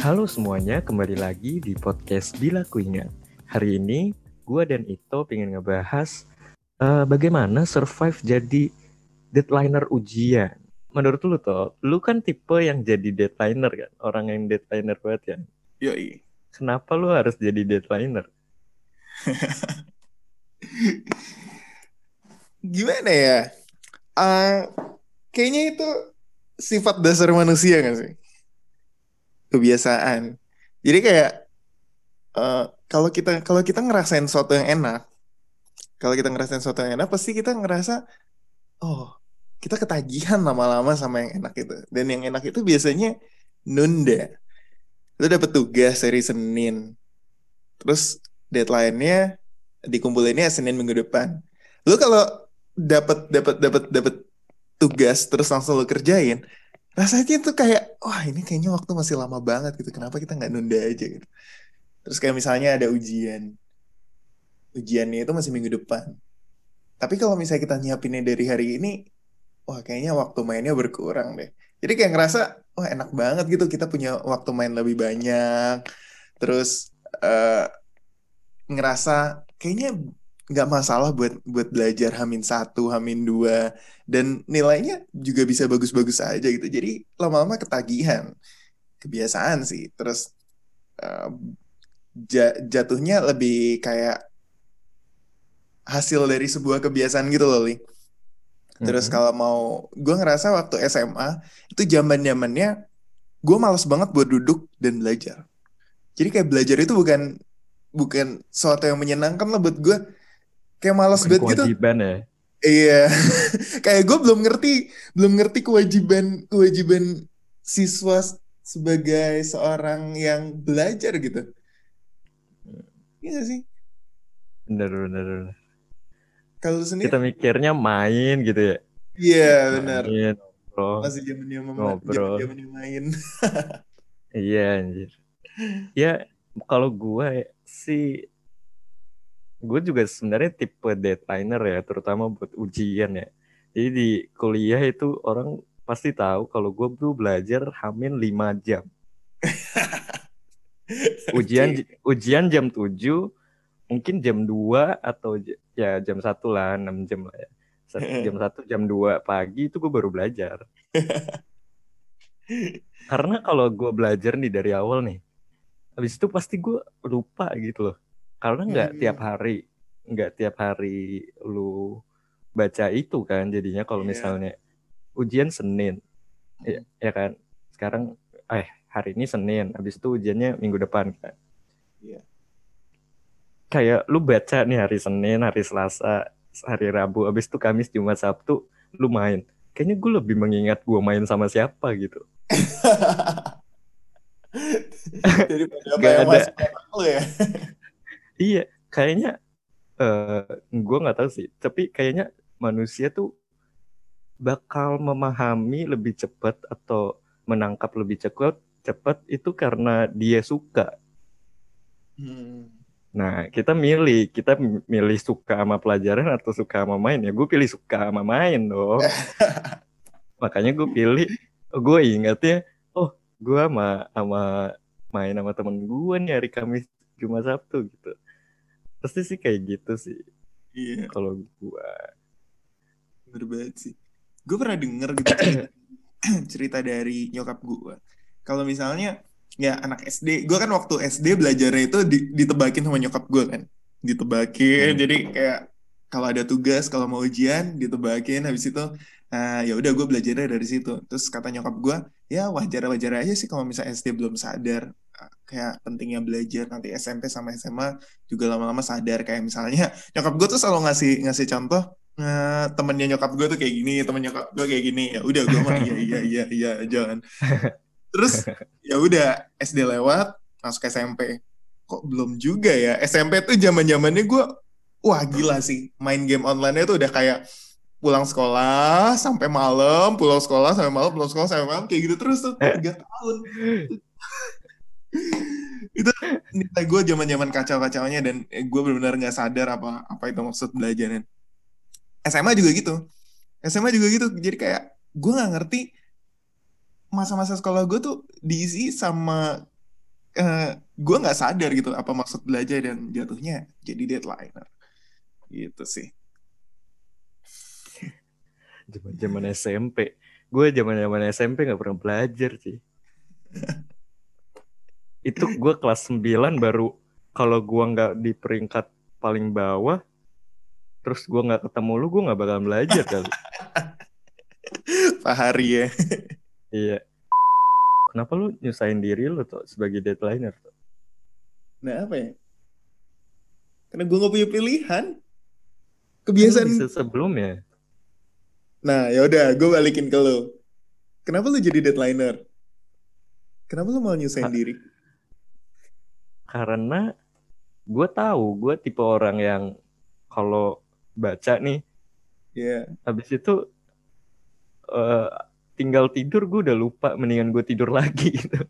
Halo semuanya, kembali lagi di podcast Bila Kuingat. Hari ini, gue dan Ito pengen ngebahas uh, bagaimana survive jadi deadlineer ujian. Menurut lu toh, lu kan tipe yang jadi deadlineer kan? Orang yang deadlineer banget ya? Yoi. Kenapa lu harus jadi deadlineer? Gimana ya? Uh, kayaknya itu sifat dasar manusia kan sih? Kebiasaan. Jadi kayak uh, kalau kita kalau kita ngerasain sesuatu yang enak, kalau kita ngerasain sesuatu yang enak, pasti kita ngerasa, oh kita ketagihan lama-lama sama yang enak itu. Dan yang enak itu biasanya nunda. Lu dapet tugas dari Senin. Terus deadline-nya dikumpulinnya Senin minggu depan. Lu kalau dapat dapat dapat dapat tugas terus langsung lu kerjain, rasanya itu kayak wah ini kayaknya waktu masih lama banget gitu. Kenapa kita nggak nunda aja gitu. Terus kayak misalnya ada ujian. Ujiannya itu masih minggu depan. Tapi kalau misalnya kita nyiapinnya dari hari ini, wah kayaknya waktu mainnya berkurang deh. Jadi kayak ngerasa, wah enak banget gitu kita punya waktu main lebih banyak. Terus uh, ngerasa kayaknya nggak masalah buat buat belajar Hamin satu, Hamin dua, dan nilainya juga bisa bagus-bagus aja gitu. Jadi lama-lama ketagihan, kebiasaan sih. Terus uh, jatuhnya lebih kayak hasil dari sebuah kebiasaan gitu loh, Li. Terus mm-hmm. kalau mau, gue ngerasa waktu SMA itu zaman zamannya gue males banget buat duduk dan belajar. Jadi kayak belajar itu bukan bukan sesuatu yang menyenangkan lah buat gue. Kayak males banget gitu. Kewajiban ya. Iya, kayak gue belum ngerti, belum ngerti kewajiban kewajiban siswa sebagai seorang yang belajar gitu. Iya sih. Bener bener. bener. Kalau sendiri kita mikirnya main gitu ya. Iya yeah, benar. Masih zamannya ngobrol. Zamannya main. iya anjir. Ya kalau gue sih gue juga sebenarnya tipe deadlineer ya, terutama buat ujian ya. Jadi di kuliah itu orang pasti tahu kalau gue tuh belajar hamin 5 jam. ujian ujian jam 7 mungkin jam 2 atau ya jam satu lah 6 jam lah ya jam satu jam 2 pagi itu gue baru belajar karena kalau gue belajar nih dari awal nih habis itu pasti gue lupa gitu loh karena nggak hmm. tiap hari nggak tiap hari lu baca itu kan jadinya kalau yeah. misalnya ujian Senin ya, ya kan sekarang eh hari ini Senin habis itu ujiannya minggu depan kan yeah kayak lu baca nih hari Senin, hari Selasa, hari Rabu, abis itu Kamis, Jumat, Sabtu, lu main. Kayaknya gue lebih mengingat gue main sama siapa gitu. Jadi apa yang ada. ya? iya, kayaknya uh, eh, gue nggak tahu sih. Tapi kayaknya manusia tuh bakal memahami lebih cepat atau menangkap lebih cepat cepat itu karena dia suka. Hmm Nah, kita milih, kita milih suka sama pelajaran atau suka sama main ya. Gue pilih suka sama main dong. Makanya gue pilih, gue ingat ya, oh gue sama, sama main sama temen gue nih hari Kamis, Jumat, Sabtu gitu. Pasti sih kayak gitu sih. Iya. Kalau gue. Bener banget sih. Gue pernah denger gitu cerita, cerita dari nyokap gue. Kalau misalnya ya anak SD gue kan waktu SD belajarnya itu ditebakin sama nyokap gue kan ditebakin hmm. jadi kayak kalau ada tugas kalau mau ujian ditebakin habis itu uh, ya udah gue belajarnya dari situ terus kata nyokap gue ya wajar wajar aja sih kalau misalnya SD belum sadar uh, kayak pentingnya belajar nanti SMP sama SMA juga lama-lama sadar. Kayak misalnya nyokap gue tuh selalu ngasih ngasih contoh uh, temennya nyokap gue tuh kayak gini temen nyokap gue kayak gini. Ya udah gue mah iya iya iya iya jangan terus ya udah SD lewat masuk SMP kok belum juga ya? SMP tuh zaman zamannya gue wah gila sih main game online itu udah kayak pulang sekolah sampai malam pulang sekolah sampai malam pulang sekolah sampai malam kayak gitu terus tuh tiga tahun. Itu nilai gue zaman zaman kacau kacaunya dan gue benar-benar nggak sadar apa apa itu maksud belajarnya. SMA juga gitu. SMA juga gitu. Jadi kayak gue nggak ngerti masa-masa sekolah gue tuh diisi sama uh, gue nggak sadar gitu apa maksud belajar dan jatuhnya jadi deadliner gitu sih zaman zaman SMP gue zaman zaman SMP nggak pernah belajar sih itu gue kelas 9 baru kalau gue nggak di peringkat paling bawah terus gue nggak ketemu lu gue nggak bakal belajar kali Pak Hari ya. Iya. Kenapa lu nyusahin diri lu tuh sebagai deadlineer tuh nah apa ya? Karena gue nggak punya pilihan. Kebiasaan kan bisa sebelumnya nah ya udah gue balikin ke lu. Kenapa lu jadi deadlineer? Kenapa lu mau nyusahin diri? Karena gue tahu gue tipe orang yang kalau baca nih yeah. habis itu uh, tinggal tidur gue udah lupa mendingan gue tidur lagi gitu.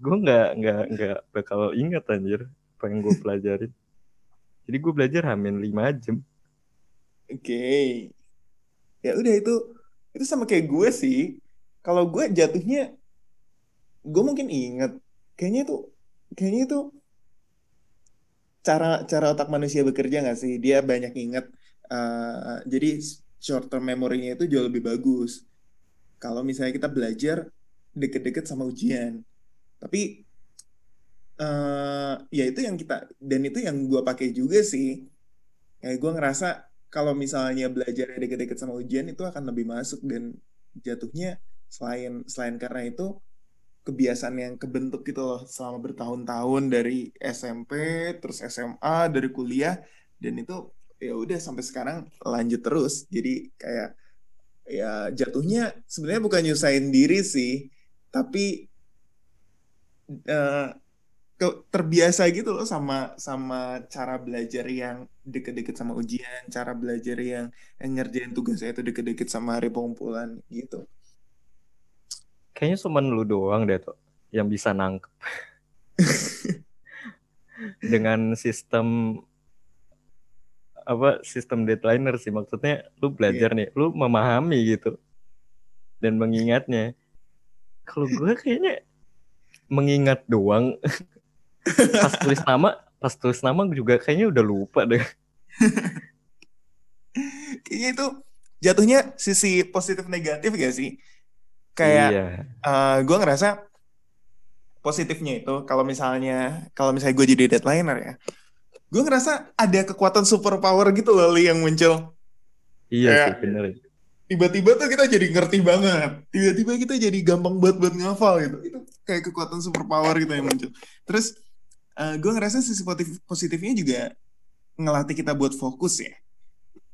Gue nggak nggak nggak bakal ingat anjir apa yang gue pelajarin. Jadi gue belajar hamin lima jam okay. ya udah itu itu sama kayak gue sih kalau gue jatuhnya gue mungkin inget kayaknya itu kayaknya itu cara cara otak manusia bekerja nggak sih? Dia banyak ingat. Uh, jadi short term memory-nya itu jauh lebih bagus. Kalau misalnya kita belajar deket-deket sama ujian. Tapi uh, ya itu yang kita dan itu yang gue pakai juga sih. Kayak gue ngerasa kalau misalnya belajar deket-deket sama ujian itu akan lebih masuk dan jatuhnya selain selain karena itu kebiasaan yang kebentuk gitu loh selama bertahun-tahun dari SMP terus SMA dari kuliah dan itu ya udah sampai sekarang lanjut terus. Jadi kayak ya jatuhnya sebenarnya bukan nyusahin diri sih tapi uh, ke, terbiasa gitu loh sama sama cara belajar yang deket-deket sama ujian cara belajar yang, yang ngerjain tugasnya itu deket-deket sama hari pengumpulan gitu. Kayaknya cuma lu doang deh tuh yang bisa nangkep. Dengan sistem apa sistem deadlineer sih. Maksudnya lu belajar yeah. nih lu memahami gitu dan mengingatnya. Kalau gue kayaknya mengingat doang pas tulis nama pas tulis nama juga kayaknya udah lupa deh. Kayaknya itu jatuhnya sisi positif negatif gak sih? Kayak iya. uh, eh, gue ngerasa positifnya itu kalau misalnya kalau misalnya gue jadi deadlineer ya gue ngerasa ada kekuatan super power gitu loh Li yang muncul. Iya kayak, sih bener. tiba-tiba tuh kita jadi ngerti banget tiba-tiba kita jadi gampang buat buat ngafal gitu. Itu kayak kekuatan super power gitu yang muncul. Terus uh, eh, gue ngerasa sisi positif positifnya juga ngelatih kita buat fokus ya.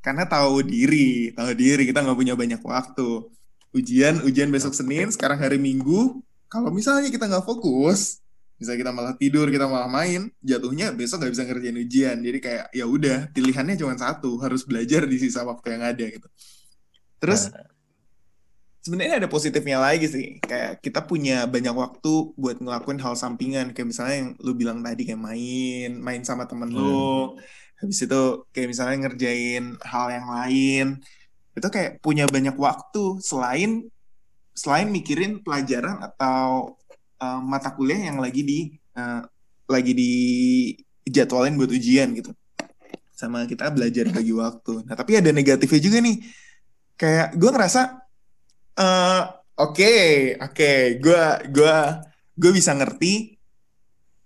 Karena tahu diri tahu diri kita nggak punya banyak waktu. Ujian ujian besok Senin sekarang hari Minggu. Kalau misalnya kita nggak fokus misalnya kita malah tidur kita malah main jatuhnya besok nggak bisa ngerjain ujian. Jadi kayak ya udah pilihannya cuma satu harus belajar di sisa waktu yang ada gitu. Terus nah. Sebenarnya ada positifnya lagi sih. Kayak kita punya banyak waktu buat ngelakuin hal sampingan. Kayak misalnya yang lu bilang tadi kayak main main sama temen hmm. lu habis itu kayak misalnya ngerjain hal yang lain. Itu kayak punya banyak waktu selain selain mikirin pelajaran atau uh, mata kuliah yang lagi di uh, lagi di jadwalin buat ujian gitu. Sama kita belajar bagi waktu. Nah tapi ada negatifnya juga nih. Kayak gue ngerasa uh, oke okay, oke okay, gue gue gue bisa ngerti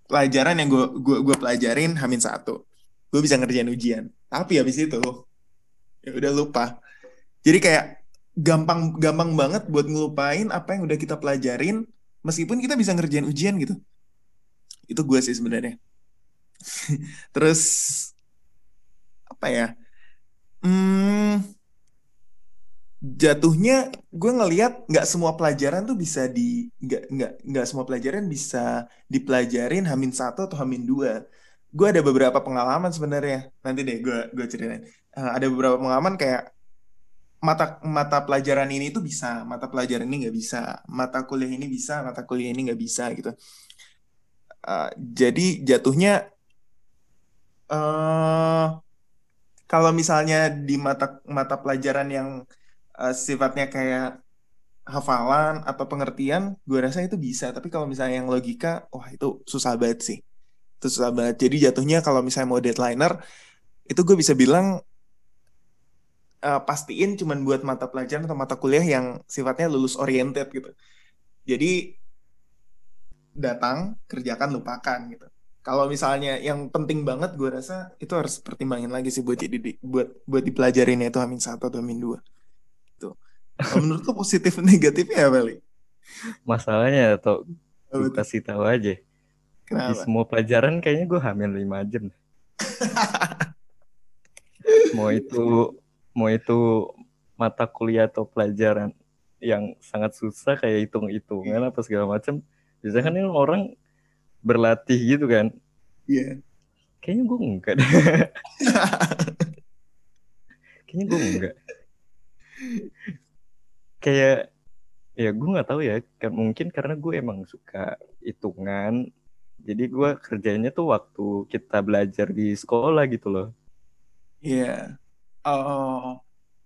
pelajaran yang gue gue gue pelajarin hamin satu gue bisa ngerjain ujian tapi habis itu ya udah lupa jadi kayak gampang gampang banget buat ngelupain apa yang udah kita pelajarin meskipun kita bisa ngerjain ujian gitu. Itu gue sih sebenarnya. Terus apa ya? Hmm, jatuhnya gue ngelihat nggak semua pelajaran tuh bisa di nggak nggak nggak semua pelajaran bisa dipelajarin hamin satu atau hamin dua. Gue ada beberapa pengalaman sebenarnya. Nanti deh gue gue ceritain. Uh, ada beberapa pengalaman kayak mata mata pelajaran ini tuh bisa, mata pelajaran ini nggak bisa, mata kuliah ini bisa, mata kuliah ini nggak bisa gitu. Uh, jadi jatuhnya uh, kalau misalnya di mata mata pelajaran yang uh, sifatnya kayak hafalan atau pengertian, gue rasa itu bisa. Tapi kalau misalnya yang logika, wah itu susah banget sih. Itu susah banget. Jadi jatuhnya kalau misalnya mau deadlineer, itu gue bisa bilang uh, pastiin cuman buat mata pelajaran atau mata kuliah yang sifatnya lulus oriented gitu. Jadi datang, kerjakan, lupakan gitu. Kalau misalnya yang penting banget gue rasa itu harus pertimbangin lagi sih buat jadi buat buat dipelajarin itu Amin satu atau Amin dua. Menurut lo positif negatifnya apa, Li? Masalahnya atau gue kasih tahu aja. Kenapa? Di semua pelajaran kayaknya gue hamil lima jam. mau itu mau itu mata kuliah atau pelajaran yang sangat susah kayak hitung-hitungan apa segala macam. Biasanya kan orang berlatih gitu kan. Iya. Yeah. Kayaknya gue enggak. Kayaknya gue enggak. Kayak ya gue nggak tahu ya kan mungkin karena gue emang suka hitungan jadi gue kerjanya tuh waktu kita belajar di sekolah gitu loh iya yeah. oh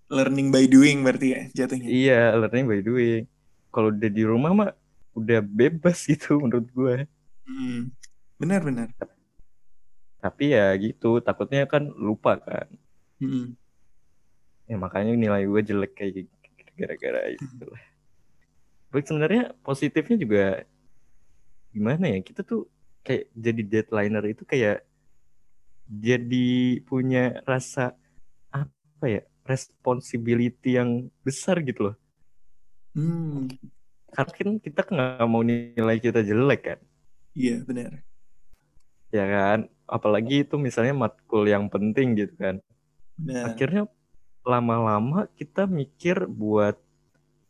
learning by doing berarti ya jatuhnya iya learning by doing kalau udah di rumah mah udah bebas gitu menurut gue Hmm. Benar benar. Tapi ya gitu, takutnya kan lupa kan. Hmm. Ya makanya nilai gue jelek kayak gara-gara itu lah. Baik sebenarnya positifnya juga gimana ya kita tuh kayak jadi deadlineer itu kayak jadi punya rasa apa ya responsibility yang besar gitu loh. Hmm. Karena kan kita nggak mau nilai kita jelek kan. Iya benar. Ya kan, apalagi itu misalnya matkul yang penting gitu kan. Benar. Akhirnya lama-lama kita mikir buat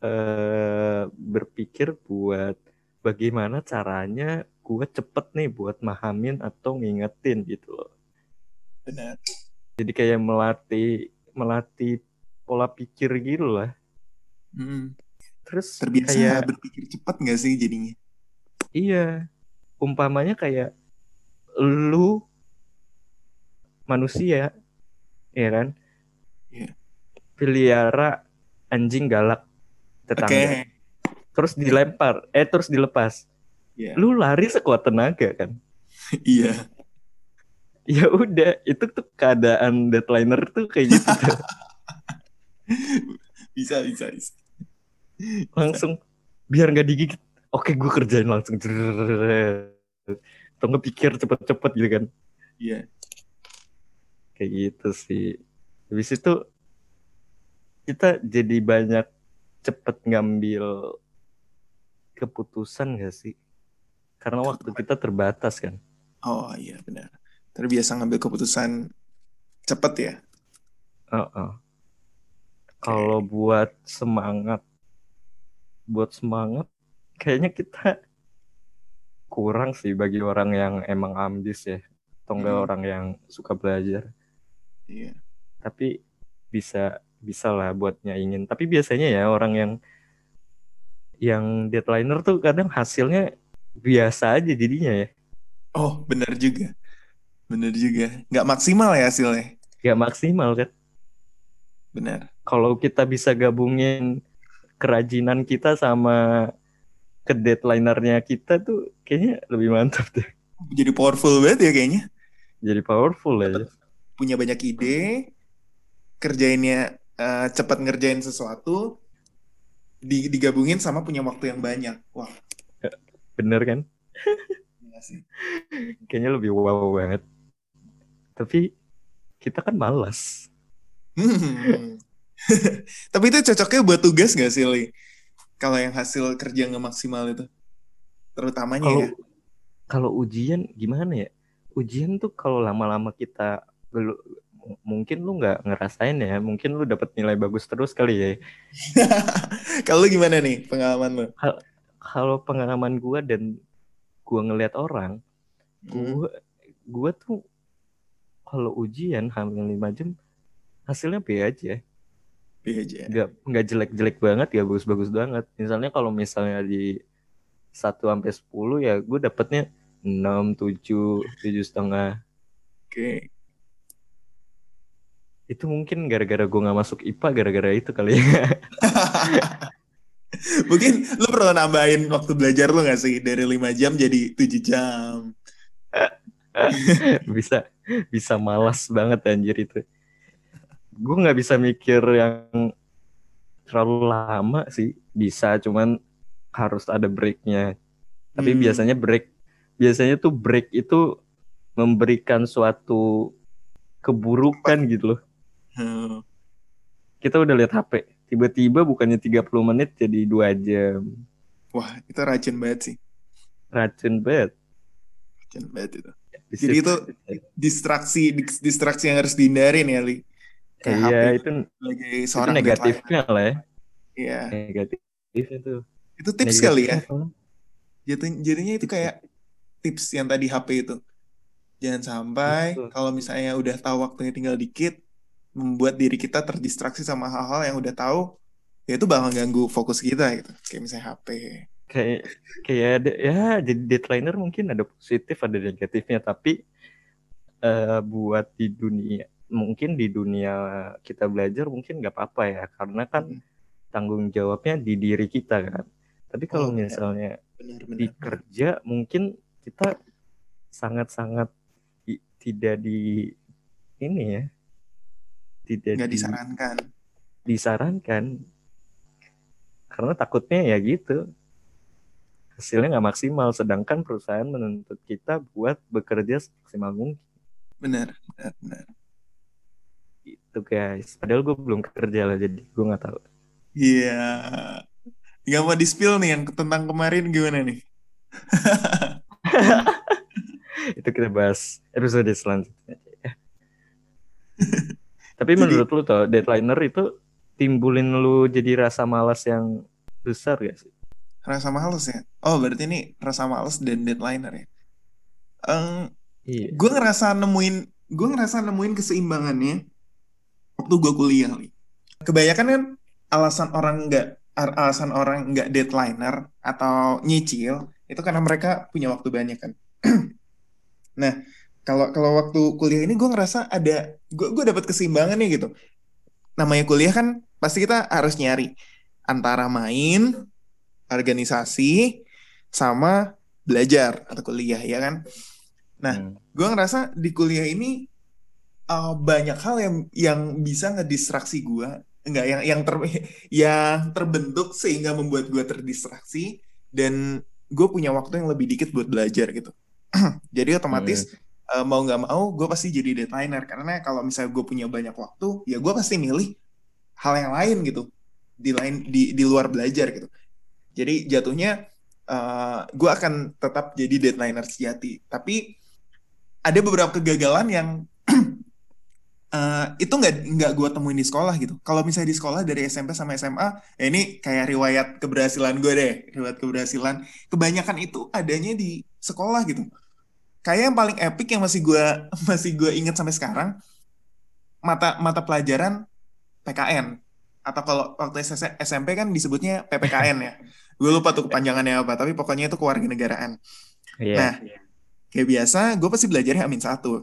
eh, berpikir buat bagaimana caranya gue cepet nih buat mahamin atau ngingetin gitu loh. Benar. Jadi kayak melatih melatih pola pikir gitu lah. Hmm. Terus Terbiasa kayak berpikir cepat nggak sih jadinya? iya umpamanya kayak lu manusia ya kan Iya. Pelihara anjing galak tetangga terus dilempar eh terus dilepas Iya. lu lari sekuat tenaga kan Iya. ya udah itu tuh keadaan deadlineer tuh kayak gitu tuh. bisa bisa bisa. langsung biar nggak digigit oke gue kerjain langsung atau nggak pikir cepet-cepet gitu kan Iya. kayak gitu sih habis itu kita jadi banyak cepet ngambil keputusan gak sih karena waktu kita terbatas kan Oh iya benar. Terbiasa ngambil keputusan cepet ya. Heeh. kalau buat semangat buat semangat kayaknya kita kurang sih bagi orang yang emang ambis ya atau enggak Hmm. orang yang suka belajar Iya. tapi bisa bisa lah buat nyaingin tapi biasanya ya orang yang yang deadlineer tuh kadang hasilnya biasa aja jadinya ya Oh benar juga. Benar juga. Nggak maksimal ya hasilnya. gak maksimal kan Benar. kalau kita bisa gabungin kerajinan kita sama ke deadlinernya kita tuh kayaknya lebih mantap deh Jadi powerful banget ya kayaknya. jadi powerful aja Punya banyak ide, kerjainnya eh, cepat ngerjain sesuatu, di- digabungin sama punya waktu yang banyak. Wah, bener kan sih. kayaknya lebih wow banget tapi kita kan malas Hmm. Tapi itu cocoknya buat tugas gak sih, Li? Kalau yang hasil kerja nggak maksimal itu. Terutamanya kalau ya. kalau ujian gimana ya ujian tuh kalau lama-lama kita mungkin lu nggak ngerasain ya mungkin lu dapat nilai bagus terus kali ya Kalau gimana nih pengalaman lu? kalau pengalaman gua dan gua ngelihat orang Hmm. gua gua tuh kalau ujian hamil 5 jam hasilnya B aja B aja. nggak nggak jelek-jelek banget ya bagus-bagus banget misalnya kalau misalnya di 1 sampai 10 ya gue dapetnya 6, 7, 7 setengah Oke. Itu mungkin gara-gara gue nggak masuk IPA gara-gara itu kali ya Mungkin lu perlu nambahin waktu belajar lu gak sih dari 5 jam jadi 7 jam. bisa bisa malas banget anjir itu. Gue nggak bisa mikir yang terlalu lama sih. Bisa, cuman harus ada breaknya. Tapi Hmm. biasanya break, biasanya tuh break itu memberikan suatu keburukan gitu loh. Hmm. Kita udah lihat HP, tiba-tiba bukannya 30 menit jadi dua jam. Wah, itu racun banget sih. Racun banget. Racun banget itu. Di Jadi itu distraksi dis- distraksi yang harus dihindarin ya, Li. Kayak Iya, HP itu sebagai itu seorang negatifnya lah ya. Iya. Negatifnya tuh. Itu tips kali ya. Jatuh- Jadinya itu kayak tips yang tadi HP itu. Jangan sampai kalau misalnya udah tahu waktunya tinggal dikit, membuat diri kita terdistraksi sama hal-hal yang udah tahu, ya itu bakal ganggu fokus kita gitu. Kayak misalnya HP. kayak kayak ada ya jadi deadliner mungkin ada positif ada negatifnya tapi eh, buat di dunia mungkin di dunia kita belajar mungkin nggak apa-apa ya karena kan Hmm. tanggung jawabnya di diri kita kan tapi kalau Oh, iya. misalnya Benar-benar. di kerja mungkin kita sangat-sangat tidak di ini ya tidak Nggak di- disarankan. disarankan karena takutnya ya gitu hasilnya nggak maksimal sedangkan perusahaan menuntut kita buat bekerja semaksimal mungkin Benar, benar, benar. itu guys padahal gue belum kerja lah jadi gue nggak tahu Iya. Nggak mau di-spill nih yang tentang kemarin gimana nih? itu kita bahas episode selanjutnya ya. tapi Jadi- menurut lu tuh deadliner itu timbulin lu jadi rasa malas yang besar gak sih Rasa males ya? Oh, berarti ini rasa males dan deadliner ya? Em, iya gue ngerasa nemuin gue ngerasa nemuin keseimbangannya waktu gue kuliah nih. Kebanyakan kan alasan orang nggak alasan orang nggak deadliner atau nyicil itu karena mereka punya waktu banyak kan. nah kalau kalau waktu kuliah ini gue ngerasa ada gue gue dapat keseimbangannya gitu. Namanya kuliah kan pasti kita harus nyari antara main, organisasi, sama belajar atau kuliah ya kan. Nah, Hmm. gue ngerasa di kuliah ini uh, banyak hal yang yang bisa ngedistraksi gue enggak yang yang ter yang terbentuk sehingga membuat gue terdistraksi dan gue punya waktu yang lebih dikit buat belajar gitu jadi otomatis uh, mau nggak mau gue pasti jadi deadliner karena kalau misalnya gue punya banyak waktu ya gue pasti milih hal yang lain gitu di lain di di luar belajar gitu jadi jatuhnya uh, gue akan tetap jadi deadliner sejati tapi ada beberapa kegagalan yang eh, itu nggak nggak gue temuin di sekolah gitu. Kalau misalnya di sekolah dari SMP sama SMA, ya ini kayak riwayat keberhasilan gue deh, riwayat keberhasilan. Kebanyakan itu adanya di sekolah gitu. Kayak yang paling epic yang masih gue masih gue inget sampai sekarang, mata mata pelajaran PKN atau kalau waktu SMP kan disebutnya PPKN ya. Gue lupa tuh kepanjangannya apa, tapi pokoknya itu kewarganegaraan. Iya. Nah, kayak biasa, gue pasti belajarnya Amin satu.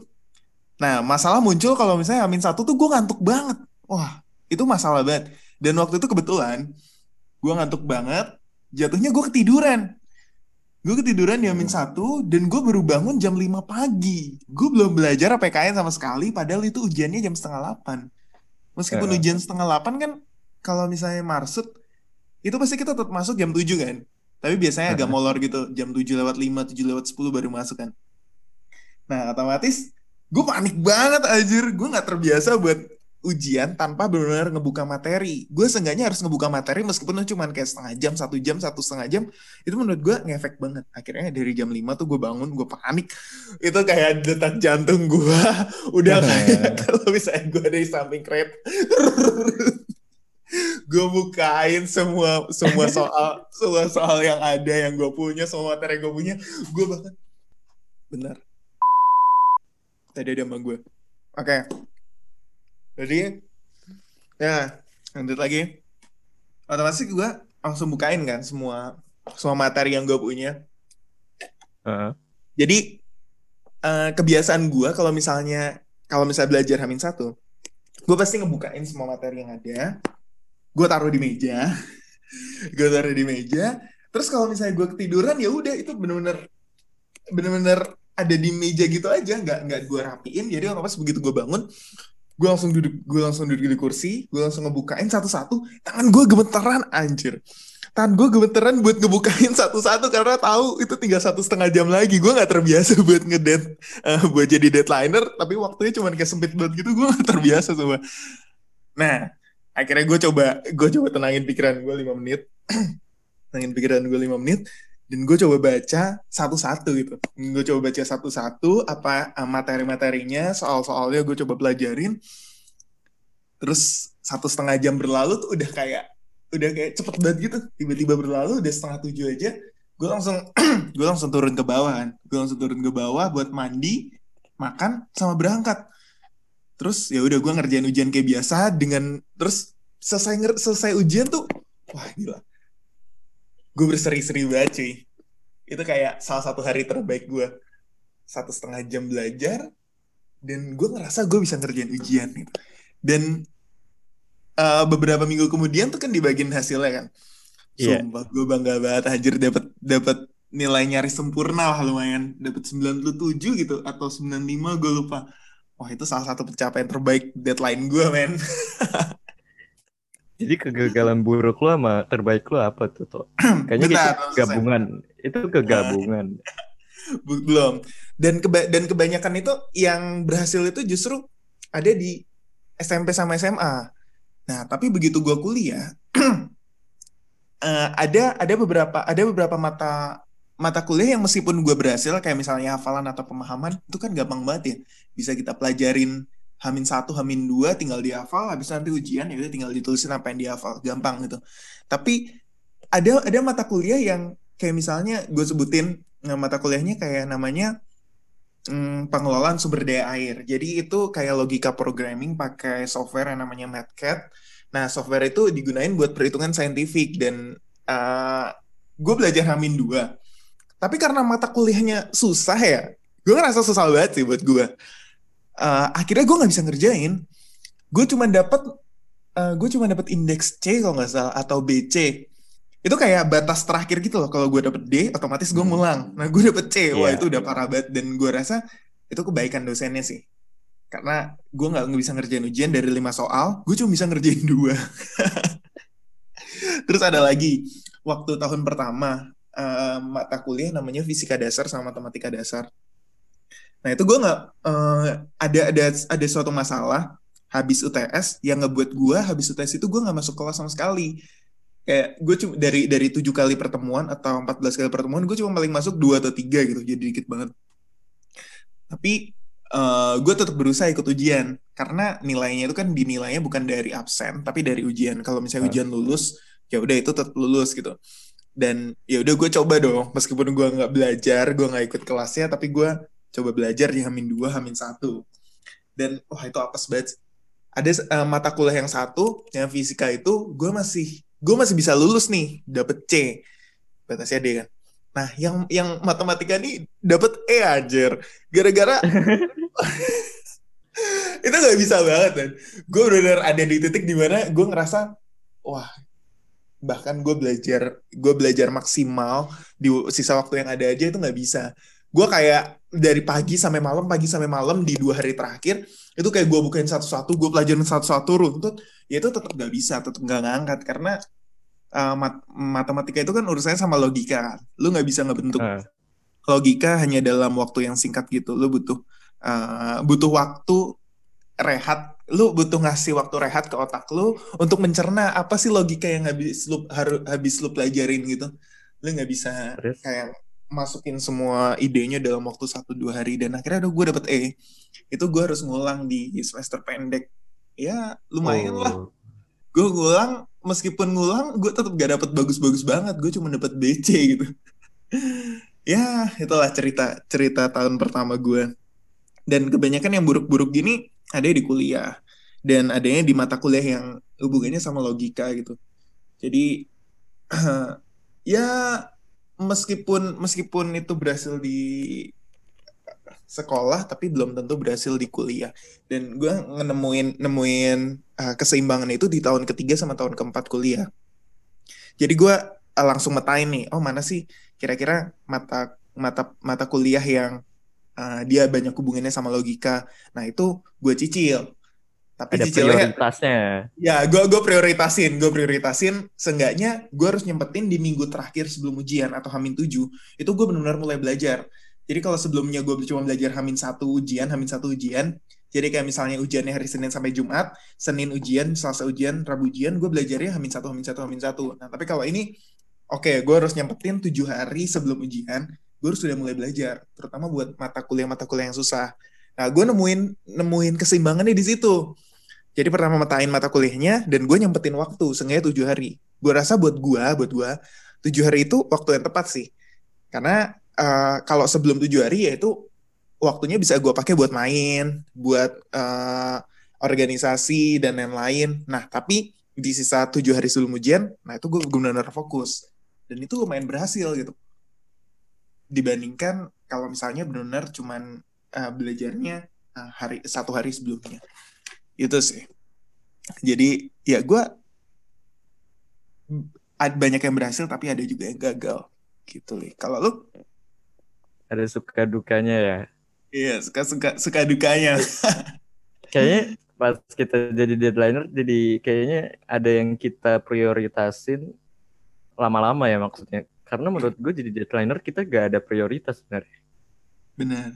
Nah, masalah muncul kalau misalnya Amin satu tuh gue ngantuk banget. Wah, itu masalah banget. Dan waktu itu kebetulan, gue ngantuk banget, jatuhnya gue ketiduran. Gue ketiduran di Amin satu, dan gue baru bangun jam 5 pagi. Gue belum belajar PKN sama sekali, padahal itu ujiannya jam setengah 8. Meskipun Eh. ujian setengah 8 kan, kalau misalnya marsut, itu pasti kita tetap masuk jam 7 kan? Tapi biasanya agak molor gitu, jam 7 lewat 5, 7 lewat 10 baru masuk kan. Nah, otomatis gue panik banget anjir. Gue nggak terbiasa buat ujian tanpa benar-benar ngebuka materi. Gue seenggaknya harus ngebuka materi meskipun cuma kayak setengah jam, satu jam, satu setengah jam. Itu menurut gue ngefek banget. Akhirnya dari jam 5 tuh gue bangun, gue panik. Itu kayak detak jantung gue. Udah kayak kalau misalnya gue dari samping kereta. gue bukain semua semua soal semua soal yang ada yang gue punya semua materi yang gue punya gue bahkan benar tadi ada sama gue oke jadi ya lanjut lagi. Otomatis gue langsung bukain kan semua semua materi yang gue punya. Heeh. jadi eh, kebiasaan gue kalau misalnya kalau misalnya belajar Hamin satu gue pasti ngebukain semua materi yang ada. Gue taruh di meja. Gue taruh di meja. Terus kalau misalnya gue ketiduran ya udah itu bener-bener bener-bener ada di meja gitu aja. Nggak nggak gue rapiin. Jadi pas begitu gue bangun gue langsung duduk gue langsung duduk di kursi gue langsung ngebukain satu-satu tangan gue gemeteran anjir. Tangan gue gemeteran buat ngebukain satu-satu karena tahu itu tinggal satu setengah jam lagi. Gue nggak terbiasa buat ngedet uh, buat jadi deadlineer tapi waktunya cuma kayak sempit banget gitu gue nggak terbiasa semua nah akhirnya gue coba gue coba tenangin pikiran gue lima menit. Tenangin pikiran gue lima menit dan gue coba baca satu-satu gitu. Gue coba baca satu-satu apa eh, materi-materinya soal-soalnya gue coba pelajarin. Terus satu setengah jam berlalu tuh udah kayak udah kayak cepet banget gitu. Tiba-tiba berlalu udah setengah tujuh aja gue langsung gue langsung turun ke bawah kan. Gue langsung turun ke bawah buat mandi makan sama berangkat. Terus ya udah gue ngerjain ujian kayak biasa dengan terus selesai selesai ujian tuh wah gila gue berseri-seri banget cuy. Itu kayak salah satu hari terbaik gue satu setengah jam belajar dan gue ngerasa gue bisa ngerjain ujian gitu. Dan uh, beberapa minggu kemudian tuh kan dibagiin hasilnya kan. Yeah. sumpah gue bangga banget. Anjir dapat dapat nilai nyaris sempurna lah lumayan. Dapat 97 gitu atau 95 gue lupa. Wah itu salah satu pencapaian terbaik deadline gue men jadi kegagalan buruk lo sama terbaik lo apa tuh toh kayaknya Bentar, itu gabungan. Itu kegabungan. Belum. Dan keba dan kebanyakan itu yang berhasil itu justru ada di SMP sama SMA nah tapi begitu gue kuliah uh, ada ada beberapa ada beberapa mata mata kuliah yang meskipun gue berhasil kayak misalnya hafalan atau pemahaman itu kan gampang banget ya. Bisa kita pelajarin hamin satu hamin dua tinggal dihafal habis nanti ujian ya udah tinggal ditulisin apa yang dihafal. Gampang gitu. Tapi ada ada mata kuliah yang kayak misalnya gue sebutin nah, mata kuliahnya kayak namanya hmm, pengelolaan sumber daya air. Jadi itu kayak logika programming pakai software yang namanya MATCAD nah software itu digunain buat perhitungan saintifik dan uh, gue belajar hamin dua. Tapi karena mata kuliahnya susah ya, gue ngerasa susah banget sih buat gue. Uh, akhirnya gue nggak bisa ngerjain. Gue cuma dapat uh, gue cuma dapat indeks C kalau nggak salah atau BC. Itu kayak batas terakhir gitu loh. Kalau gue dapet D, otomatis gue hmm. ngulang. Nah gue dapet C, wah yeah. itu udah parah banget. Dan gue rasa itu kebaikan dosennya sih. Karena gue nggak bisa ngerjain ujian dari lima soal, gue cuma bisa ngerjain dua. Terus ada lagi waktu tahun pertama uh, mata kuliah namanya fisika dasar sama matematika dasar. Nah itu gue nggak uh, ada ada ada suatu masalah habis UTS yang ngebuat gue habis UTS itu gue nggak masuk kelas sama sekali. Kayak gue cuma dari dari tujuh kali pertemuan atau 14 kali pertemuan gue cuma paling masuk dua atau tiga gitu jadi dikit banget. Tapi uh, eh, gue tetap berusaha ikut ujian karena nilainya itu kan dinilainya bukan dari absen tapi dari ujian. Kalau misalnya ujian lulus ya udah itu tetap lulus gitu dan ya udah gue coba dong meskipun gue nggak belajar gue nggak ikut kelasnya tapi gue coba belajar di Hamin dua Hamin satu. Dan wah itu apa banget ada uh, mata kuliah yang satu yang fisika itu gue masih gue masih bisa lulus nih dapet C. Batasnya D kan? Nah yang yang matematika nih dapet E aja gara-gara itu nggak bisa banget kan gue benar-benar ada di titik di mana gue ngerasa wah bahkan gue belajar gue belajar maksimal di sisa waktu yang ada aja itu nggak bisa gue kayak dari pagi sampai malam pagi sampai malam di dua hari terakhir itu kayak gue bukain satu-satu gue pelajarin satu-satu runtut ya itu tetap nggak bisa tetap nggak ngangkat. Karena uh, mat matematika itu kan urusannya sama logika kan. Lu nggak bisa ngebentuk uh. logika hanya dalam waktu yang singkat gitu. Lu butuh uh, butuh waktu rehat. Lu butuh ngasih waktu rehat ke otak lu untuk mencerna apa sih logika yang habis lu harus habis lu pelajarin gitu. Lu nggak bisa Terus? kayak masukin semua idenya dalam waktu satu dua hari dan akhirnya udah gue dapet E. Itu gue harus ngulang di semester pendek. Ya lumayan oh. lah gue ngulang meskipun ngulang gue tetap gak dapet bagus-bagus banget. Gue cuma dapet BC gitu. Ya itulah cerita cerita tahun pertama gue dan kebanyakan yang buruk-buruk gini ada di kuliah. Dan adanya di mata kuliah yang hubungannya sama logika gitu. Jadi ya meskipun meskipun itu berhasil di sekolah tapi belum tentu berhasil di kuliah dan gue nemuin nemuin uh, keseimbangan itu di tahun ketiga sama tahun keempat kuliah Jadi gue langsung metain nih, oh mana sih kira-kira mata mata mata kuliah yang uh, dia banyak hubungannya sama logika. Nah itu gue cicil. Tapi ada cicilnya, prioritasnya. Ya, gue gue prioritasin, gue prioritasin. Seenggaknya gue harus nyempetin di minggu terakhir sebelum ujian atau hamin tujuh. Itu gue benar-benar mulai belajar. Jadi kalau sebelumnya gue cuma belajar hamin satu ujian, hamin satu ujian. Jadi kayak misalnya ujiannya hari Senin sampai Jumat, Senin ujian, Selasa ujian, Rabu ujian, gue belajarnya hamin satu, hamin satu, hamin satu. Nah tapi kalau ini, oke, okay, gue harus nyempetin tujuh hari sebelum ujian gue harus sudah mulai belajar, terutama buat mata kuliah-mata kuliah yang susah. Nah, gue nemuin nemuin keseimbangannya di situ. Jadi pertama matain mata kuliahnya dan gue nyempetin waktu, seenggaknya tujuh hari. Gue rasa buat gue, buat gue, tujuh hari itu waktu yang tepat sih. Karena uh, kalau sebelum tujuh hari ya itu waktunya bisa gue pakai buat main, buat uh, organisasi dan lain-lain. Nah, tapi di sisa tujuh hari sebelum ujian, nah itu gue benar-benar fokus. Dan itu lumayan berhasil gitu dibandingkan kalau misalnya benar-benar cuman uh, belajarnya uh, hari satu hari sebelumnya itu sih. Jadi ya gue banyak yang berhasil tapi ada juga yang gagal. Gitu nih kalau lu? Ada suka dukanya ya? Iya suka suka suka dukanya. Kayaknya pas kita jadi deadlineer jadi kayaknya ada yang kita prioritasin lama-lama ya maksudnya. Karena menurut gue jadi deadlineer kita gak ada prioritas sebenarnya. Benar,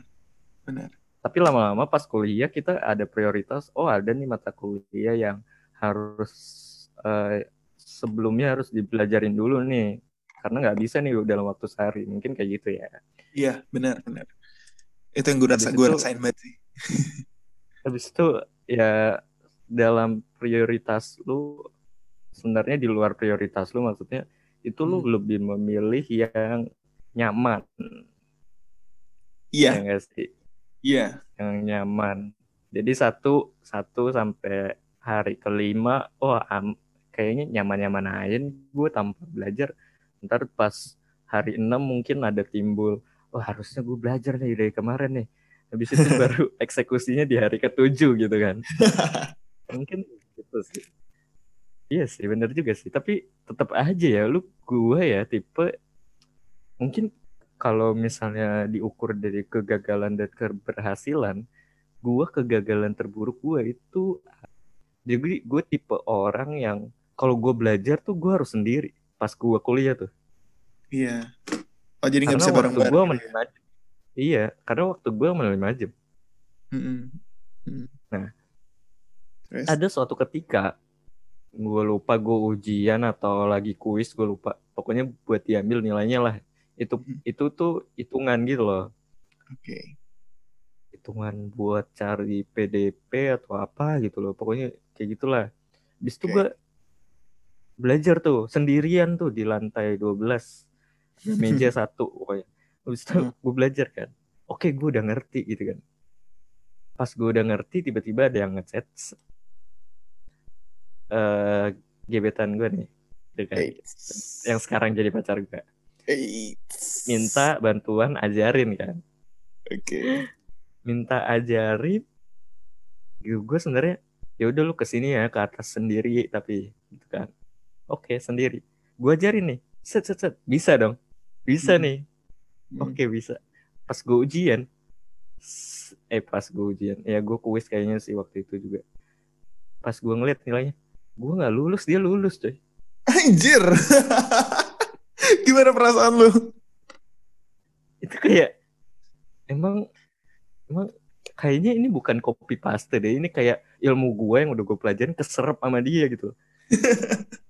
benar. Tapi lama-lama pas kuliah kita ada prioritas. Oh ada nih mata kuliah yang harus uh, sebelumnya harus dipelajarin dulu nih. Karena nggak bisa nih dalam waktu sehari. Mungkin kayak gitu ya. Iya benar benar. Itu yang gue rasa gue rasain banget sih. Habis itu ya dalam prioritas lu sebenarnya di luar prioritas lu maksudnya itu lu hmm. lebih memilih yang nyaman. Iya. Yeah. sih? Iya. Yang nyaman. Jadi satu satu sampai hari kelima, oh am, kayaknya nyaman-nyaman aja gue tanpa belajar. Ntar pas hari enam mungkin ada timbul, oh harusnya gue belajar nih dari kemarin nih. Habis itu baru eksekusinya di hari ketujuh gitu kan. mungkin gitu sih. Iya sih, bener juga sih. Tapi tetap aja ya, lu gue ya tipe mungkin kalau misalnya diukur dari kegagalan dan keberhasilan, gue kegagalan terburuk gue itu jadi gue tipe orang yang kalau gue belajar tuh gue harus sendiri pas gue kuliah tuh. Iya. Oh jadi nggak bisa bareng-bareng. Gue menerima Iya, karena waktu gue menerima aja. Mm -hmm. Nah, Terus? ada suatu ketika gue lupa gue ujian atau lagi kuis gue lupa pokoknya buat diambil nilainya lah itu hmm. itu tuh hitungan gitu loh. Oke. Okay. hitungan buat cari PDP atau apa gitu loh. Pokoknya kayak gitulah. Bis okay. itu gue belajar tuh sendirian tuh di lantai 12 di meja satu pokoknya. Habis itu hmm. gue belajar kan. Oke gue udah ngerti gitu kan. Pas gue udah ngerti tiba-tiba ada yang ngechat. Uh, gebetan gue nih. Dengan yang sekarang jadi pacar gue minta bantuan ajarin kan? Oke. Okay. minta ajarin gue sebenarnya ya udah lu ke sini ya ke atas sendiri tapi gitu kan. Oke okay, sendiri. Gue ajarin nih set set set bisa dong. Bisa hmm. nih. Hmm. oke okay, bisa. Pas gue ujian. Eh pas gue ujian. Ya gue kuis kayaknya sih waktu itu juga. Pas gue ngeliat nilainya gue nggak lulus dia lulus coy. Anjir gimana perasaan lu? Itu kayak emang emang kayaknya ini bukan copy paste deh. Ini kayak ilmu gue yang udah gue pelajarin keserap sama dia gitu.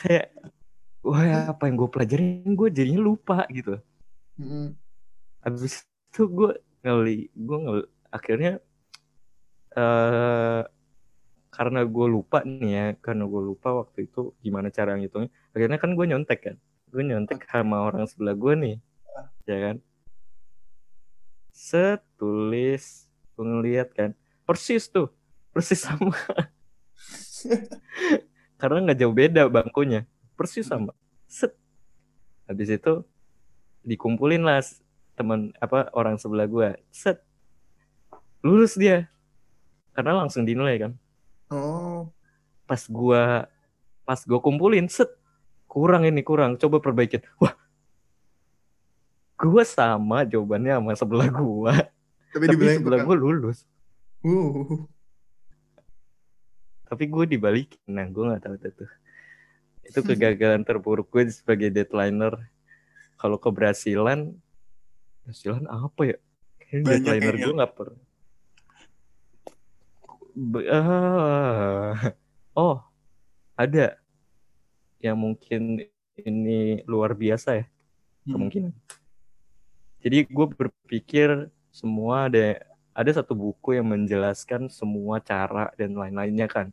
Kayak wah apa yang gue pelajarin gue jadinya lupa gitu. Hmm. abis itu gue ngeli gue ngeli akhirnya uh, karena gue lupa nih ya karena gue lupa waktu itu gimana cara ngitungnya. Akhirnya kan gue nyontek kan gue nyontek sama orang sebelah gue nih ya kan? Setulis gue ngeliat kan persis tuh persis sama. Karena nggak jauh beda bangkunya persis sama. Set. Habis itu dikumpulin lah teman apa orang sebelah gue set. Lulus dia. Karena langsung dinilai kan oh. Pas gua pas gua kumpulin set. Kurang ini kurang. Coba perbaikin. Wah. Gua sama jawabannya sama sebelah gua. Tapi, tapi sebelah kurang. gua lulus. Uh. tapi gue dibalikin. Nah gue nggak tahu tuh. itu kegagalan terburuk gue sebagai deadlineer. Kalau keberhasilan keberhasilan apa ya? Banyak deadlineer kayaknya. gue nggak pernah Ah. oh ada yang mungkin ini luar biasa ya Hmm. kemungkinan jadi gue berpikir semua ada ada satu buku yang menjelaskan semua cara dan lain-lainnya kan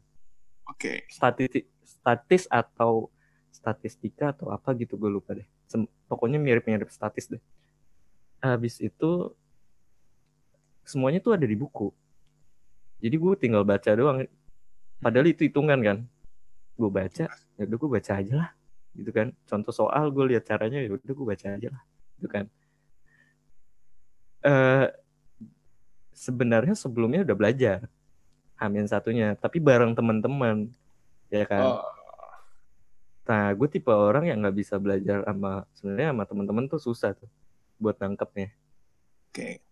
Oke. statistik statis atau statistika atau apa gitu gue lupa deh Sem- pokoknya mirip-mirip statis deh habis itu semuanya tuh ada di buku jadi gue tinggal baca doang. Padahal itu hitungan kan. Gue baca ya udah gue baca aja lah. Gitu kan. Contoh soal gue lihat caranya ya udah gue baca aja lah. Gitu kan. Eh sebenarnya sebelumnya udah belajar. Amin satunya. Tapi bareng teman-teman. Ya kan? Oh. nah gue tipe orang yang nggak bisa belajar sama sebenarnya sama teman-teman tuh susah tuh buat nangkepnya. Oke.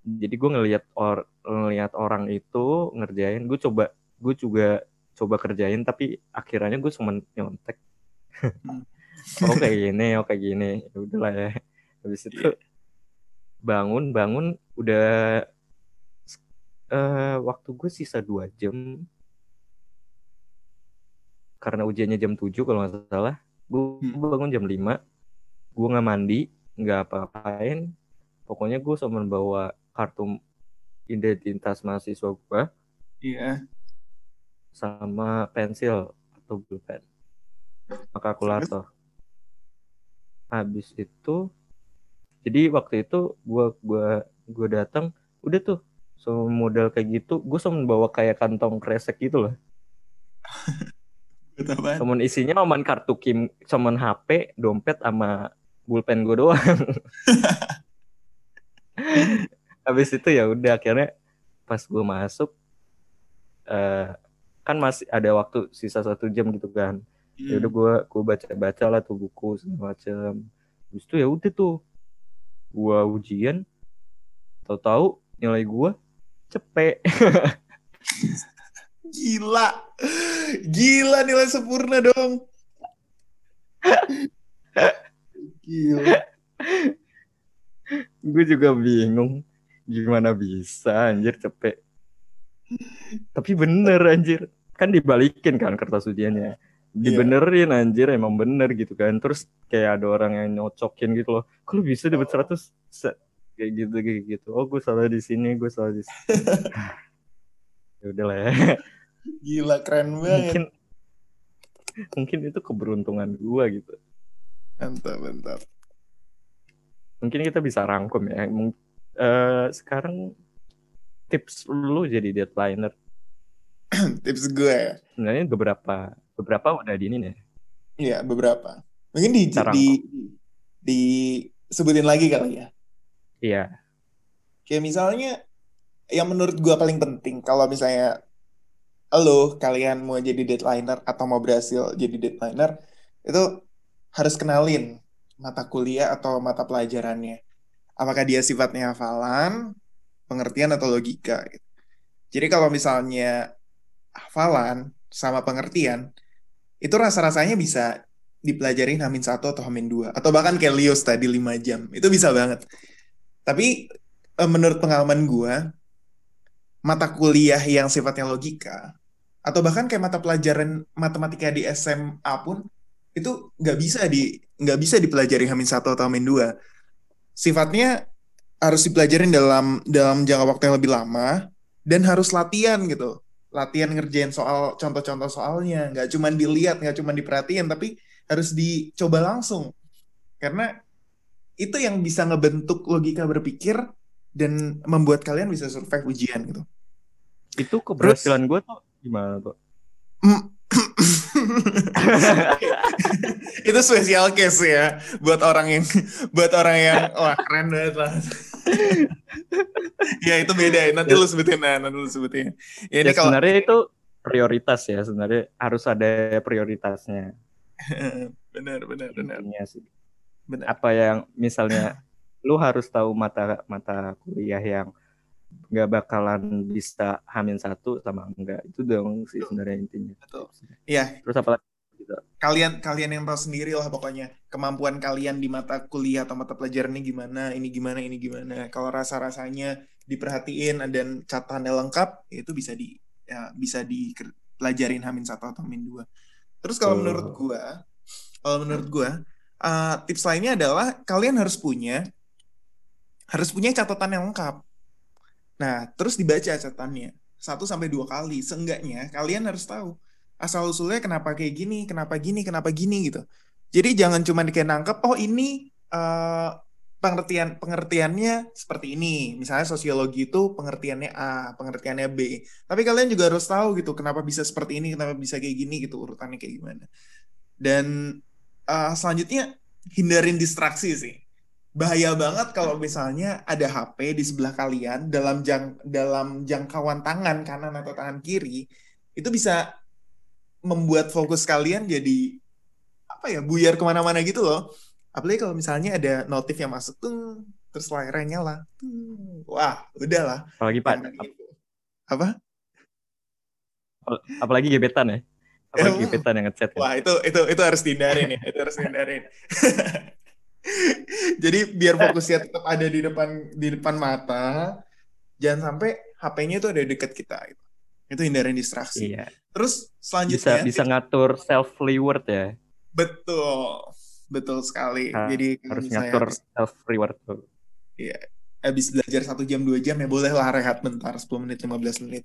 Jadi gue ngelihat or ngelihat orang itu ngerjain gue coba gue juga coba kerjain tapi akhirnya gue cuma nyontek. Hmm. oh kayak gini oh kayak gini. Ya udahlah ya. Habis itu bangun bangun udah eh waktu gue sisa dua jam. Karena ujiannya jam 7 kalau nggak salah. Gue Hmm. bangun jam 5 gue nggak mandi nggak apa-apain. Pokoknya gue cuma bawa kartu identitas mahasiswa gue Iya. sama pensil atau pulpen. Sama kalkulator. Habis itu jadi waktu itu gua gua gua datang udah tuh so modal kayak gitu gue cuma bawa kayak kantong kresek gitu loh. Cuman isinya cuman kartu kim cuman HP dompet sama pulpen gue doang habis itu ya udah akhirnya pas gue masuk eh kan masih ada waktu sisa satu jam gitu kan ya Hmm. udah gue gue baca baca lah tuh buku segala macam habis itu ya udah tuh gue ujian tahu-tahu nilai gue cepet Gila. Gila nilai sempurna dong. Gila. gue juga bingung gimana bisa anjir cepet tapi bener anjir. Kan dibalikin kan kertas ujiannya. Dibenerin anjir emang bener gitu kan. Terus kayak ada orang yang nyocokin gitu loh. Kalau bisa dapat 100 Set. kayak gitu kayak gitu. Oh gue salah di sini gue salah di sini. Ya udahlah ya. Gila keren banget. mungkin mungkin itu keberuntungan gue gitu. Mantap, mantap. mungkin kita bisa rangkum ya Eh, sekarang tips lu jadi deadlineer Tips gue ya. sebenarnya beberapa beberapa udah di ini nih Iya, beberapa. Mungkin di, Cara di, di sebutin lagi kali ya. iya Kayak misalnya yang menurut gua paling penting kalau misalnya lo kalian mau jadi deadlineer atau mau berhasil jadi deadlineer itu harus kenalin mata kuliah atau mata pelajarannya. Apakah dia sifatnya hafalan, pengertian atau logika gitu. Jadi kalau misalnya hafalan sama pengertian itu rasa-rasanya bisa dipelajarin Hamin satu atau Hamin dua atau bahkan kayak Lios tadi 5 jam. Itu bisa banget. Tapi eh, menurut pengalaman gua mata kuliah yang sifatnya logika atau bahkan kayak mata pelajaran matematika di SMA pun itu nggak bisa di nggak bisa dipelajari Hamin satu atau Hamin dua sifatnya harus dipelajarin dalam dalam jangka waktu yang lebih lama dan harus latihan gitu. Latihan ngerjain soal contoh-contoh soalnya. Nggak cuma dilihat nggak cuma diperhatiin tapi harus dicoba langsung. Karena itu yang bisa ngebentuk logika berpikir dan membuat kalian bisa survive ujian gitu. Itu keberhasilan gue tuh gimana tuh. itu special case ya buat orang yang buat orang yang wah keren banget lah ya itu beda ya nanti lu sebutin nah, nanti lu sebutin ya, ini ya kalau sebenarnya itu prioritas ya sebenarnya harus ada prioritasnya. benar benar benar. Intinya sih. Benar. Apa yang misalnya lu harus tahu mata mata kuliah yang nggak bakalan bisa hamin satu sama enggak itu dong sih sebenarnya intinya. Betul. Iya. Terus apa lagi? Gitu. Kalian kalian yang tahu sendiri lah pokoknya kemampuan kalian di mata kuliah atau mata pelajaran ini gimana, ini gimana, ini gimana. Kalau rasa rasanya diperhatiin dan catatannya lengkap, itu bisa di ya, bisa dipelajarin hamin satu atau hamin dua. Terus kalau oh. menurut gua, kalau menurut gua uh, tips lainnya adalah kalian harus punya harus punya catatan yang lengkap. Nah, terus dibaca catatannya satu sampai dua kali. Seenggaknya kalian harus tahu asal usulnya kenapa kayak gini, kenapa gini, kenapa gini gitu. Jadi jangan cuma kayak nangkep, oh ini uh, pengertian pengertiannya seperti ini. Misalnya sosiologi itu pengertiannya A, pengertiannya B. Tapi kalian juga harus tahu gitu kenapa bisa seperti ini, kenapa bisa kayak gini gitu urutannya kayak gimana. Dan uh, selanjutnya hindarin distraksi sih. Bahaya banget kalau misalnya ada HP di sebelah kalian dalam jang dalam jangkauan tangan kanan atau tangan kiri itu bisa membuat fokus kalian jadi apa ya buyar ke mana-mana gitu loh. Apalagi kalau misalnya ada notif yang masuk tuh terus layarnya nyala wah udahlah apalagi pak gitu. apa? Apalagi gebetan ya. Apalagi ya, gebetan yang ngechat wah itu itu itu harus dihindarin ya itu harus dihindarin jadi biar fokusnya tetap ada di depan di depan mata jangan sampai HP-nya itu ada dekat kita gitu. itu hindarin distraksi iya. terus selanjutnya bisa bisa ngatur self reward ya betul betul sekali. Ha, Jadi harus ngatur self reward tuh. Iya. Habis belajar satu jam dua jam ya boleh lah rehat bentar 10 menit 15 menit.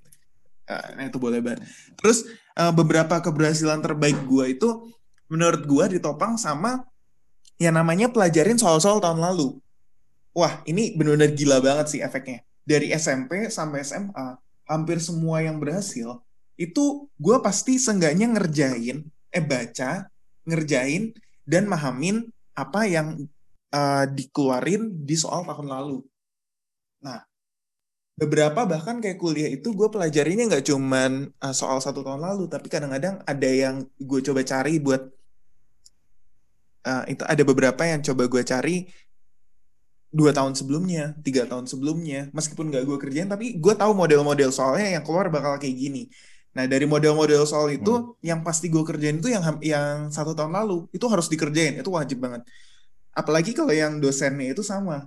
Nah, itu boleh banget. Terus uh, beberapa keberhasilan terbaik gue itu menurut gue ditopang sama yang namanya pelajarin soal-soal tahun lalu. Wah, ini benar-benar gila banget sih efeknya. Dari SMP sampai SMA, hampir semua yang berhasil, itu gue pasti seenggaknya ngerjain, eh baca, ngerjain, dan mahamin apa yang uh, dikeluarin di soal tahun lalu. Nah, beberapa bahkan kayak kuliah itu gue pelajarinya nggak cuman uh, soal satu tahun lalu, tapi kadang-kadang ada yang gue coba cari buat uh, itu ada beberapa yang coba gue cari dua tahun sebelumnya, tiga tahun sebelumnya, meskipun gak gue kerjain, tapi gue tahu model-model soalnya yang keluar bakal kayak gini. Nah dari model-model soal itu hmm. yang pasti gue kerjain itu yang yang satu tahun lalu itu harus dikerjain itu wajib banget. Apalagi kalau yang dosennya itu sama.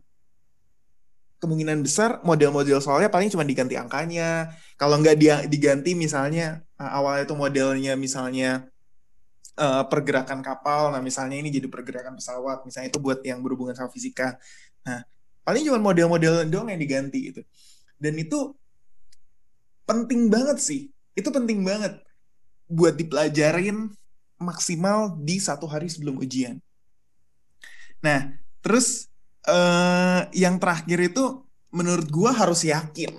Kemungkinan besar model-model soalnya paling cuma diganti angkanya. Kalau nggak dia diganti misalnya awalnya itu modelnya misalnya uh, pergerakan kapal. Nah misalnya ini jadi pergerakan pesawat. Misalnya itu buat yang berhubungan sama fisika. Nah paling cuma model-model doang yang diganti gitu. Dan itu penting banget sih itu penting banget buat dipelajarin maksimal di satu hari sebelum ujian. Nah, terus uh, yang terakhir itu menurut gua harus yakin.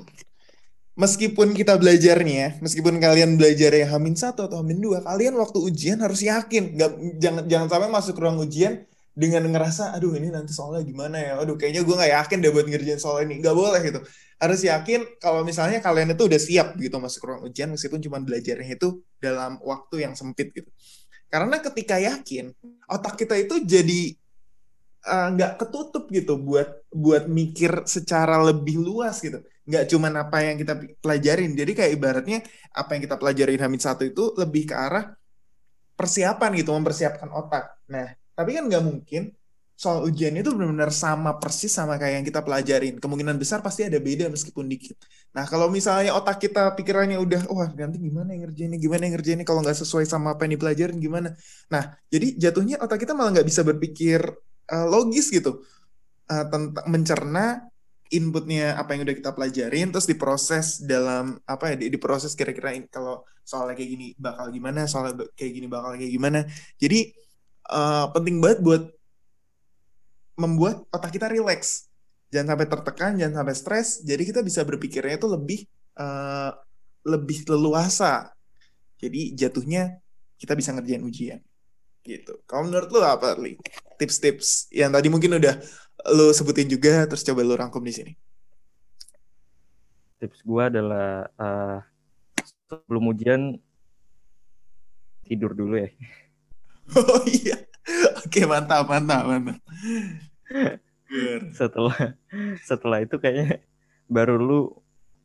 Meskipun kita belajarnya, meskipun kalian belajar yang hamin satu atau hamin dua, kalian waktu ujian harus yakin. Gak, jangan jangan sampai masuk ruang ujian dengan ngerasa, aduh ini nanti soalnya gimana ya, aduh kayaknya gue nggak yakin deh buat ngerjain soal ini. Gak boleh gitu harus yakin kalau misalnya kalian itu udah siap gitu masuk ruang ujian meskipun cuma belajarnya itu dalam waktu yang sempit gitu. Karena ketika yakin, otak kita itu jadi eh, nggak uh, ketutup gitu buat buat mikir secara lebih luas gitu. Nggak cuma apa yang kita pelajarin. Jadi kayak ibaratnya apa yang kita pelajarin Hamid satu itu lebih ke arah persiapan gitu, mempersiapkan otak. Nah, tapi kan nggak mungkin soal ujian itu benar-benar sama persis sama kayak yang kita pelajarin. Kemungkinan besar pasti ada beda meskipun dikit. Nah, kalau misalnya otak kita pikirannya udah, wah nanti gimana yang ngerjainnya, gimana yang ngerjainnya kalau nggak sesuai sama apa yang dipelajarin gimana. Nah, jadi jatuhnya otak kita malah nggak bisa berpikir uh, logis gitu. Uh, tentang mencerna inputnya apa yang udah kita pelajarin terus diproses dalam apa ya diproses kira-kira kalau soalnya kayak gini bakal gimana soalnya kayak gini bakal kayak gimana. Jadi uh, penting banget buat membuat otak kita rileks jangan sampai tertekan jangan sampai stres. Jadi kita bisa berpikirnya itu lebih uh, lebih leluasa. Jadi jatuhnya kita bisa ngerjain ujian gitu kalau menurut lo apa li tips-tips yang tadi mungkin udah lo sebutin juga terus coba lo rangkum di sini tips gue adalah uh, sebelum ujian tidur dulu ya. Oh iya. Oke, mantap, mantap, mantap. setelah setelah itu kayaknya baru lu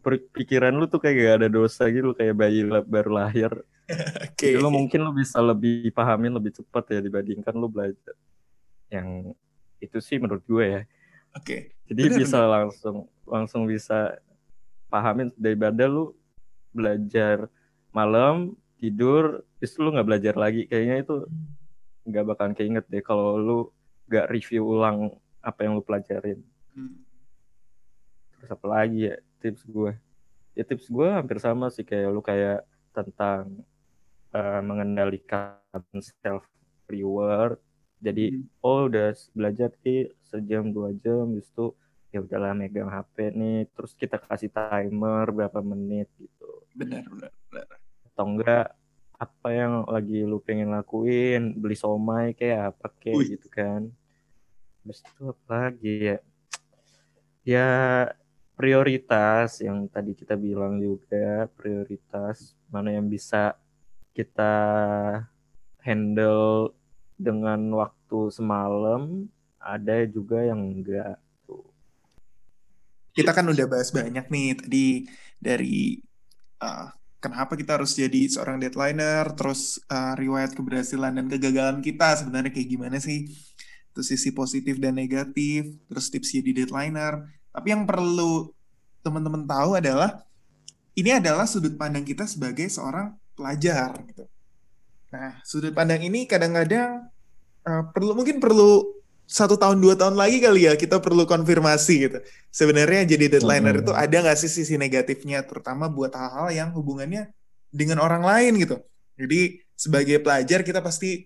pikiran lu tuh kayak gak ada dosa gitu kayak bayi baru lahir. Oke. Okay. lu mungkin lu bisa lebih pahamin lebih cepat ya dibandingkan lu belajar. Yang itu sih menurut gue ya. Oke. Okay. Jadi bener, bisa bener. langsung langsung bisa pahamin daripada lu belajar malam tidur terus lu nggak belajar lagi kayaknya itu nggak bakalan keinget deh kalau lu nggak review ulang apa yang lu pelajarin hmm. terus apa lagi ya tips gue ya tips gue hampir sama sih kayak lu kayak tentang uh, mengendalikan self reward jadi hmm. oh udah belajar sih sejam dua jam itu ya udahlah megang HP nih terus kita kasih timer berapa menit gitu benar benar, benar. atau enggak apa yang lagi lu pengen lakuin beli somai kayak apa kayak Ui. gitu kan Terus itu apa lagi ya ya prioritas yang tadi kita bilang juga prioritas mana yang bisa kita handle dengan waktu semalam ada juga yang enggak tuh kita kan udah bahas banyak nih tadi dari uh, kenapa kita harus jadi seorang deadliner, terus uh, riwayat keberhasilan dan kegagalan kita sebenarnya kayak gimana sih? Terus sisi positif dan negatif, terus tips jadi deadliner. Tapi yang perlu teman-teman tahu adalah ini adalah sudut pandang kita sebagai seorang pelajar gitu. Nah, sudut pandang ini kadang-kadang uh, perlu mungkin perlu satu tahun dua tahun lagi kali ya kita perlu konfirmasi gitu. Sebenarnya jadi deadlineer hmm. itu ada nggak sih sisi negatifnya, terutama buat hal-hal yang hubungannya dengan orang lain gitu. Jadi sebagai pelajar kita pasti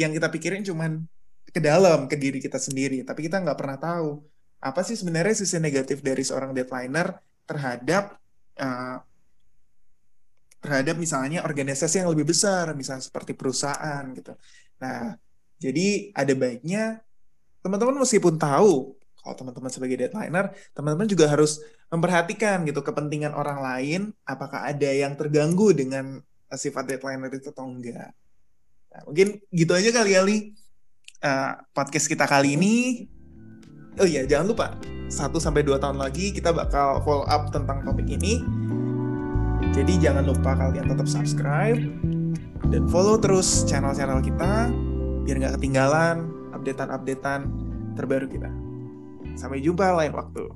yang kita pikirin cuman ke dalam ke diri kita sendiri, tapi kita nggak pernah tahu apa sih sebenarnya sisi negatif dari seorang deadlineer terhadap uh, terhadap misalnya organisasi yang lebih besar, misalnya seperti perusahaan gitu. Nah, jadi ada baiknya teman-teman meskipun tahu kalau teman-teman sebagai deadlineer, teman-teman juga harus memperhatikan gitu kepentingan orang lain, apakah ada yang terganggu dengan sifat deadlineer itu atau enggak. Nah, mungkin gitu aja kali ya, Li. Uh, podcast kita kali ini. Oh iya, jangan lupa 1 sampai 2 tahun lagi kita bakal follow up tentang topik ini. Jadi jangan lupa kalian tetap subscribe dan follow terus channel-channel kita biar nggak ketinggalan updatean-updatean terbaru kita. Sampai jumpa lain waktu.